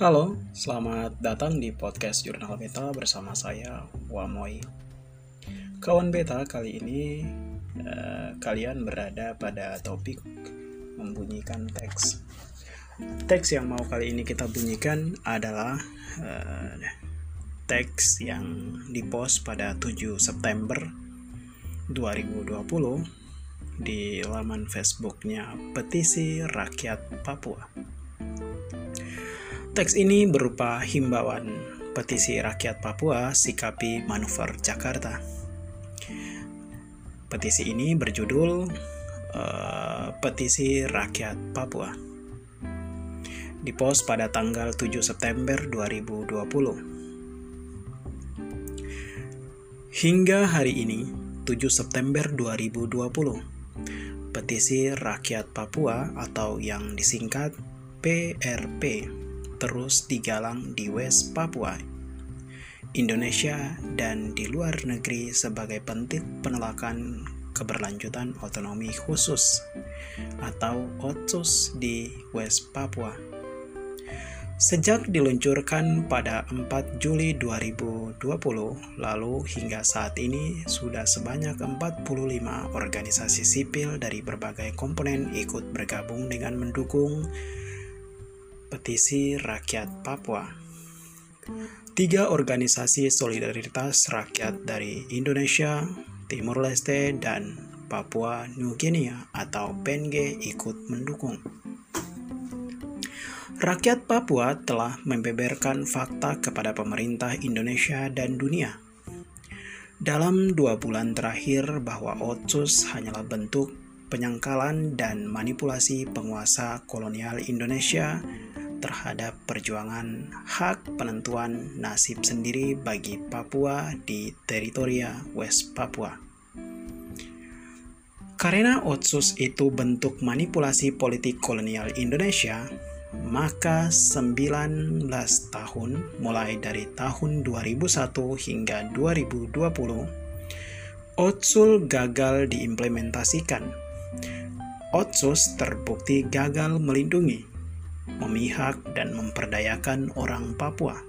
Halo, selamat datang di podcast Jurnal Beta bersama saya Wamoy. Kawan Beta kali ini eh, kalian berada pada topik membunyikan teks. Teks yang mau kali ini kita bunyikan adalah eh, teks yang dipost pada 7 September 2020 di laman Facebooknya Petisi Rakyat Papua. Teks ini berupa himbauan petisi rakyat Papua sikapi manuver Jakarta. Petisi ini berjudul uh, Petisi Rakyat Papua. Dipost pada tanggal 7 September 2020. Hingga hari ini, 7 September 2020, petisi rakyat Papua atau yang disingkat PRP terus digalang di West Papua, Indonesia, dan di luar negeri sebagai bentuk penolakan keberlanjutan otonomi khusus atau OTSUS di West Papua. Sejak diluncurkan pada 4 Juli 2020 lalu hingga saat ini sudah sebanyak 45 organisasi sipil dari berbagai komponen ikut bergabung dengan mendukung Petisi Rakyat Papua. Tiga organisasi solidaritas rakyat dari Indonesia, Timur Leste, dan Papua New Guinea atau PNG ikut mendukung. Rakyat Papua telah membeberkan fakta kepada pemerintah Indonesia dan dunia. Dalam dua bulan terakhir bahwa Otsus hanyalah bentuk penyangkalan dan manipulasi penguasa kolonial Indonesia terhadap perjuangan hak penentuan nasib sendiri bagi Papua di teritoria West Papua. Karena Otsus itu bentuk manipulasi politik kolonial Indonesia, maka 19 tahun mulai dari tahun 2001 hingga 2020, Otsul gagal diimplementasikan. Otsus terbukti gagal melindungi memihak, dan memperdayakan orang Papua.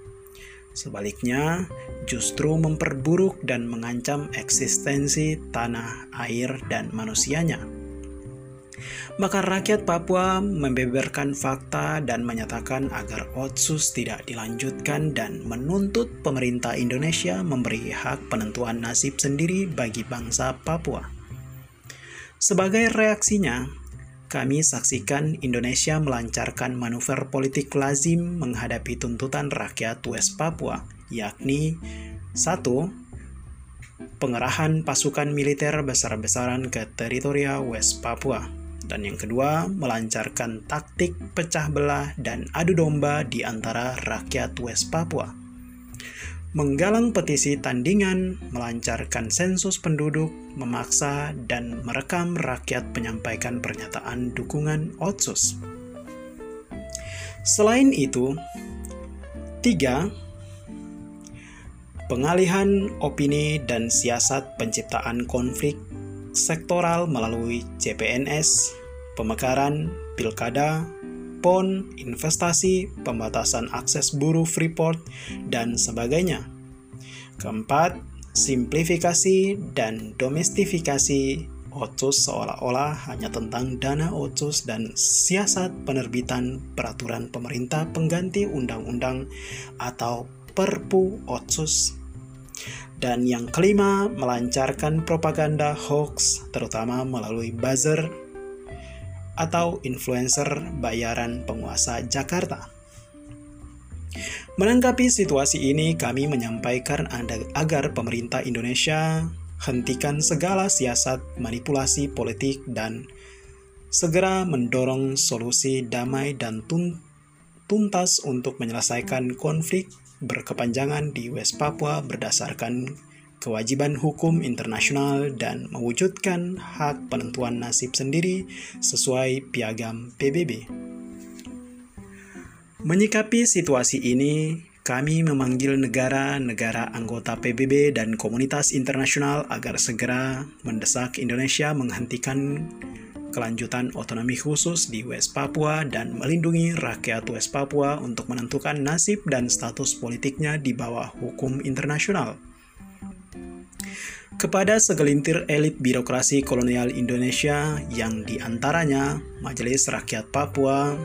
Sebaliknya, justru memperburuk dan mengancam eksistensi tanah, air, dan manusianya. Maka rakyat Papua membeberkan fakta dan menyatakan agar Otsus tidak dilanjutkan dan menuntut pemerintah Indonesia memberi hak penentuan nasib sendiri bagi bangsa Papua. Sebagai reaksinya, kami saksikan Indonesia melancarkan manuver politik lazim menghadapi tuntutan rakyat West Papua, yakni satu, Pengerahan pasukan militer besar-besaran ke teritoria West Papua. Dan yang kedua, melancarkan taktik pecah belah dan adu domba di antara rakyat West Papua menggalang petisi tandingan, melancarkan sensus penduduk, memaksa dan merekam rakyat menyampaikan pernyataan dukungan Otsus. Selain itu, tiga, pengalihan opini dan siasat penciptaan konflik sektoral melalui CPNS, pemekaran, pilkada, PON, investasi, pembatasan akses buruh Freeport, dan sebagainya. Keempat, simplifikasi dan domestifikasi OTSUS seolah-olah hanya tentang dana OTSUS dan siasat penerbitan peraturan pemerintah pengganti undang-undang atau Perpu OTSUS. Dan yang kelima, melancarkan propaganda hoax terutama melalui buzzer atau influencer bayaran penguasa Jakarta. Menanggapi situasi ini, kami menyampaikan agar pemerintah Indonesia hentikan segala siasat manipulasi politik dan segera mendorong solusi damai dan tuntas untuk menyelesaikan konflik berkepanjangan di West Papua berdasarkan kewajiban hukum internasional dan mewujudkan hak penentuan nasib sendiri sesuai piagam PBB. Menyikapi situasi ini, kami memanggil negara-negara anggota PBB dan komunitas internasional agar segera mendesak Indonesia menghentikan kelanjutan otonomi khusus di West Papua dan melindungi rakyat West Papua untuk menentukan nasib dan status politiknya di bawah hukum internasional. Kepada segelintir elit birokrasi kolonial Indonesia yang di antaranya Majelis Rakyat Papua,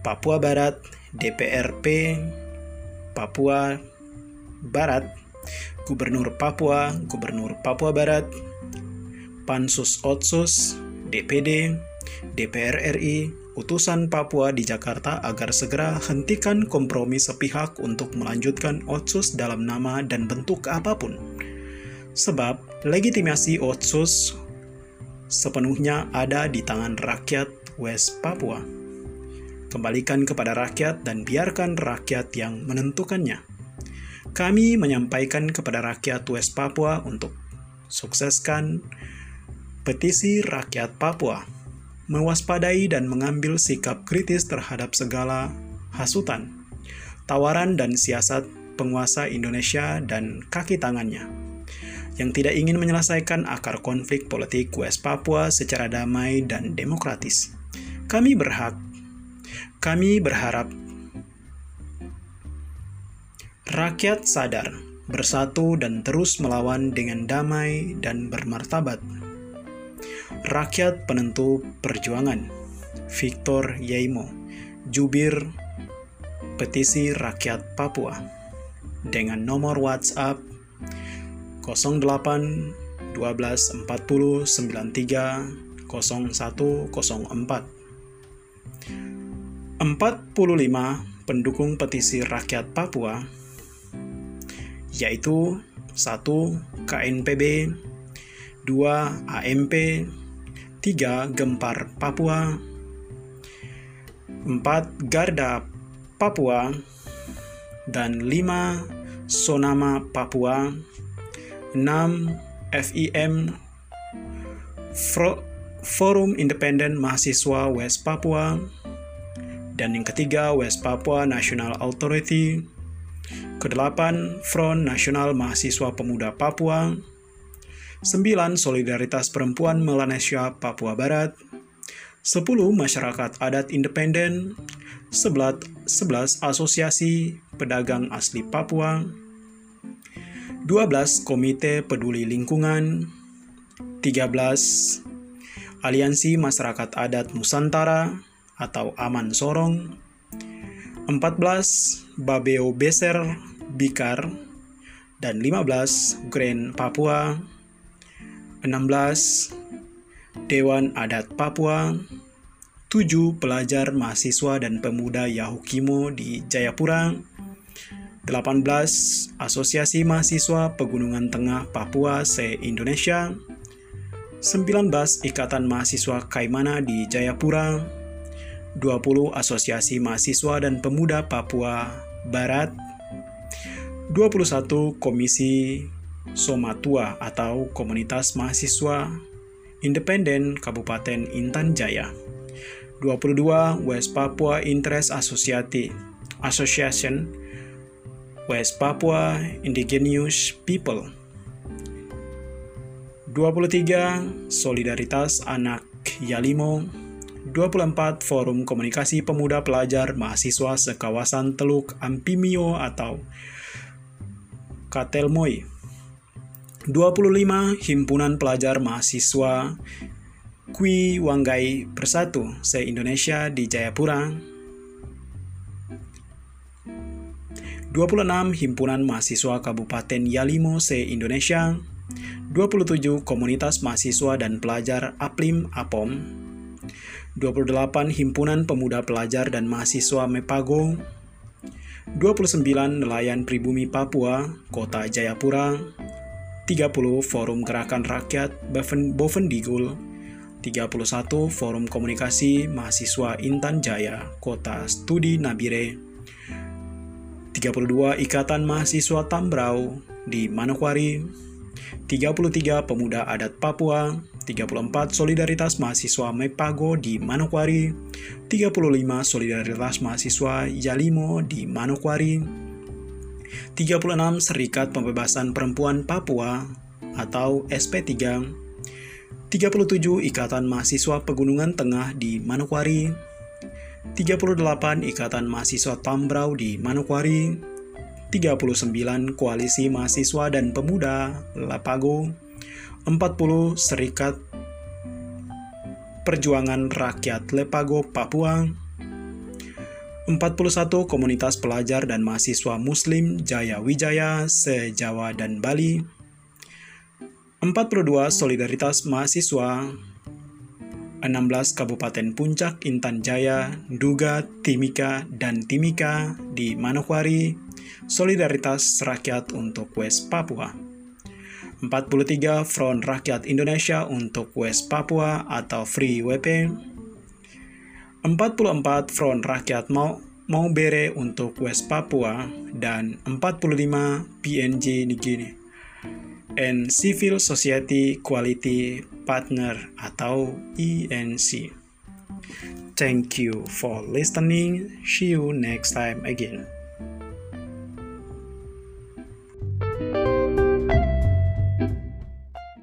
Papua Barat, DPRP, Papua Barat, Gubernur Papua, Gubernur Papua Barat, Pansus Otsus, DPD, DPR RI, utusan Papua di Jakarta agar segera hentikan kompromi sepihak untuk melanjutkan Otsus dalam nama dan bentuk apa pun. Sebab legitimasi Otsus sepenuhnya ada di tangan rakyat West Papua. Kembalikan kepada rakyat dan biarkan rakyat yang menentukannya. Kami menyampaikan kepada rakyat West Papua untuk sukseskan Petisi rakyat Papua mewaspadai dan mengambil sikap kritis terhadap segala hasutan, tawaran dan siasat penguasa Indonesia dan kaki tangannya yang tidak ingin menyelesaikan akar konflik politik West Papua secara damai dan demokratis. Kami berhak, kami berharap rakyat sadar, bersatu dan terus melawan dengan damai dan bermartabat Rakyat Penentu Perjuangan Victor Yaimo Jubir Petisi Rakyat Papua dengan nomor WhatsApp 08 12 40 93 0104 45 pendukung petisi rakyat Papua yaitu 1 KNPB 2 AMP 3. Gempar Papua 4. Garda Papua dan 5. Sonama Papua 6. FIM Forum Independen Mahasiswa West Papua dan yang ketiga West Papua National Authority kedelapan Front Nasional Mahasiswa Pemuda Papua 9. Solidaritas Perempuan Melanesia Papua Barat 10. Masyarakat Adat Independen 11. 11 Asosiasi Pedagang Asli Papua 12. Komite Peduli Lingkungan 13. Aliansi Masyarakat Adat Nusantara atau Aman Sorong 14. Babeo Beser Bikar dan 15. Grand Papua 16. Dewan Adat Papua 7. Pelajar, mahasiswa, dan pemuda Yahukimo di Jayapura 18. Asosiasi Mahasiswa Pegunungan Tengah Papua se-Indonesia 19. Ikatan Mahasiswa Kaimana di Jayapura 20. Asosiasi Mahasiswa dan Pemuda Papua Barat 21. Komisi Somatua atau Komunitas Mahasiswa Independen Kabupaten Intan Jaya. 22 West Papua Interest Associati Association West Papua Indigenous People. 23 Solidaritas Anak Yalimo. 24 Forum Komunikasi Pemuda Pelajar Mahasiswa Sekawasan Teluk Ampimio atau Katelmoy. 25 Himpunan Pelajar Mahasiswa Kui Wanggai Bersatu se-Indonesia di Jayapura 26 Himpunan Mahasiswa Kabupaten Yalimo se-Indonesia 27 Komunitas Mahasiswa dan Pelajar Aplim Apom 28 Himpunan Pemuda Pelajar dan Mahasiswa Mepago. 29 Nelayan Pribumi Papua, Kota Jayapura. 30 Forum Gerakan Rakyat Bovendigul. 31 Forum Komunikasi Mahasiswa Intan Jaya Kota Studi Nabire 32 Ikatan Mahasiswa Tambrau di Manokwari 33 Pemuda Adat Papua 34 Solidaritas Mahasiswa Mepago di Manokwari 35 Solidaritas Mahasiswa Yalimo di Manokwari 36 Serikat Pembebasan Perempuan Papua atau SP3 37 Ikatan Mahasiswa Pegunungan Tengah di Manokwari, 38 Ikatan Mahasiswa Tambrau di Manokwari, 39 Koalisi Mahasiswa dan Pemuda Lapago, 40 Serikat Perjuangan Rakyat Lepago Papua, 41 Komunitas Pelajar dan Mahasiswa Muslim Jaya Wijaya se-Jawa dan Bali, 42 Solidaritas Mahasiswa 16 Kabupaten Puncak, Intan Jaya, Duga, Timika, dan Timika di Manokwari, Solidaritas Rakyat untuk West Papua. 43 Front Rakyat Indonesia untuk West Papua atau Free WP. 44 Front Rakyat Mau Maubere untuk West Papua dan 45 PNG Nigini and Civil Society Quality Partner atau ENC. Thank you for listening. See you next time again.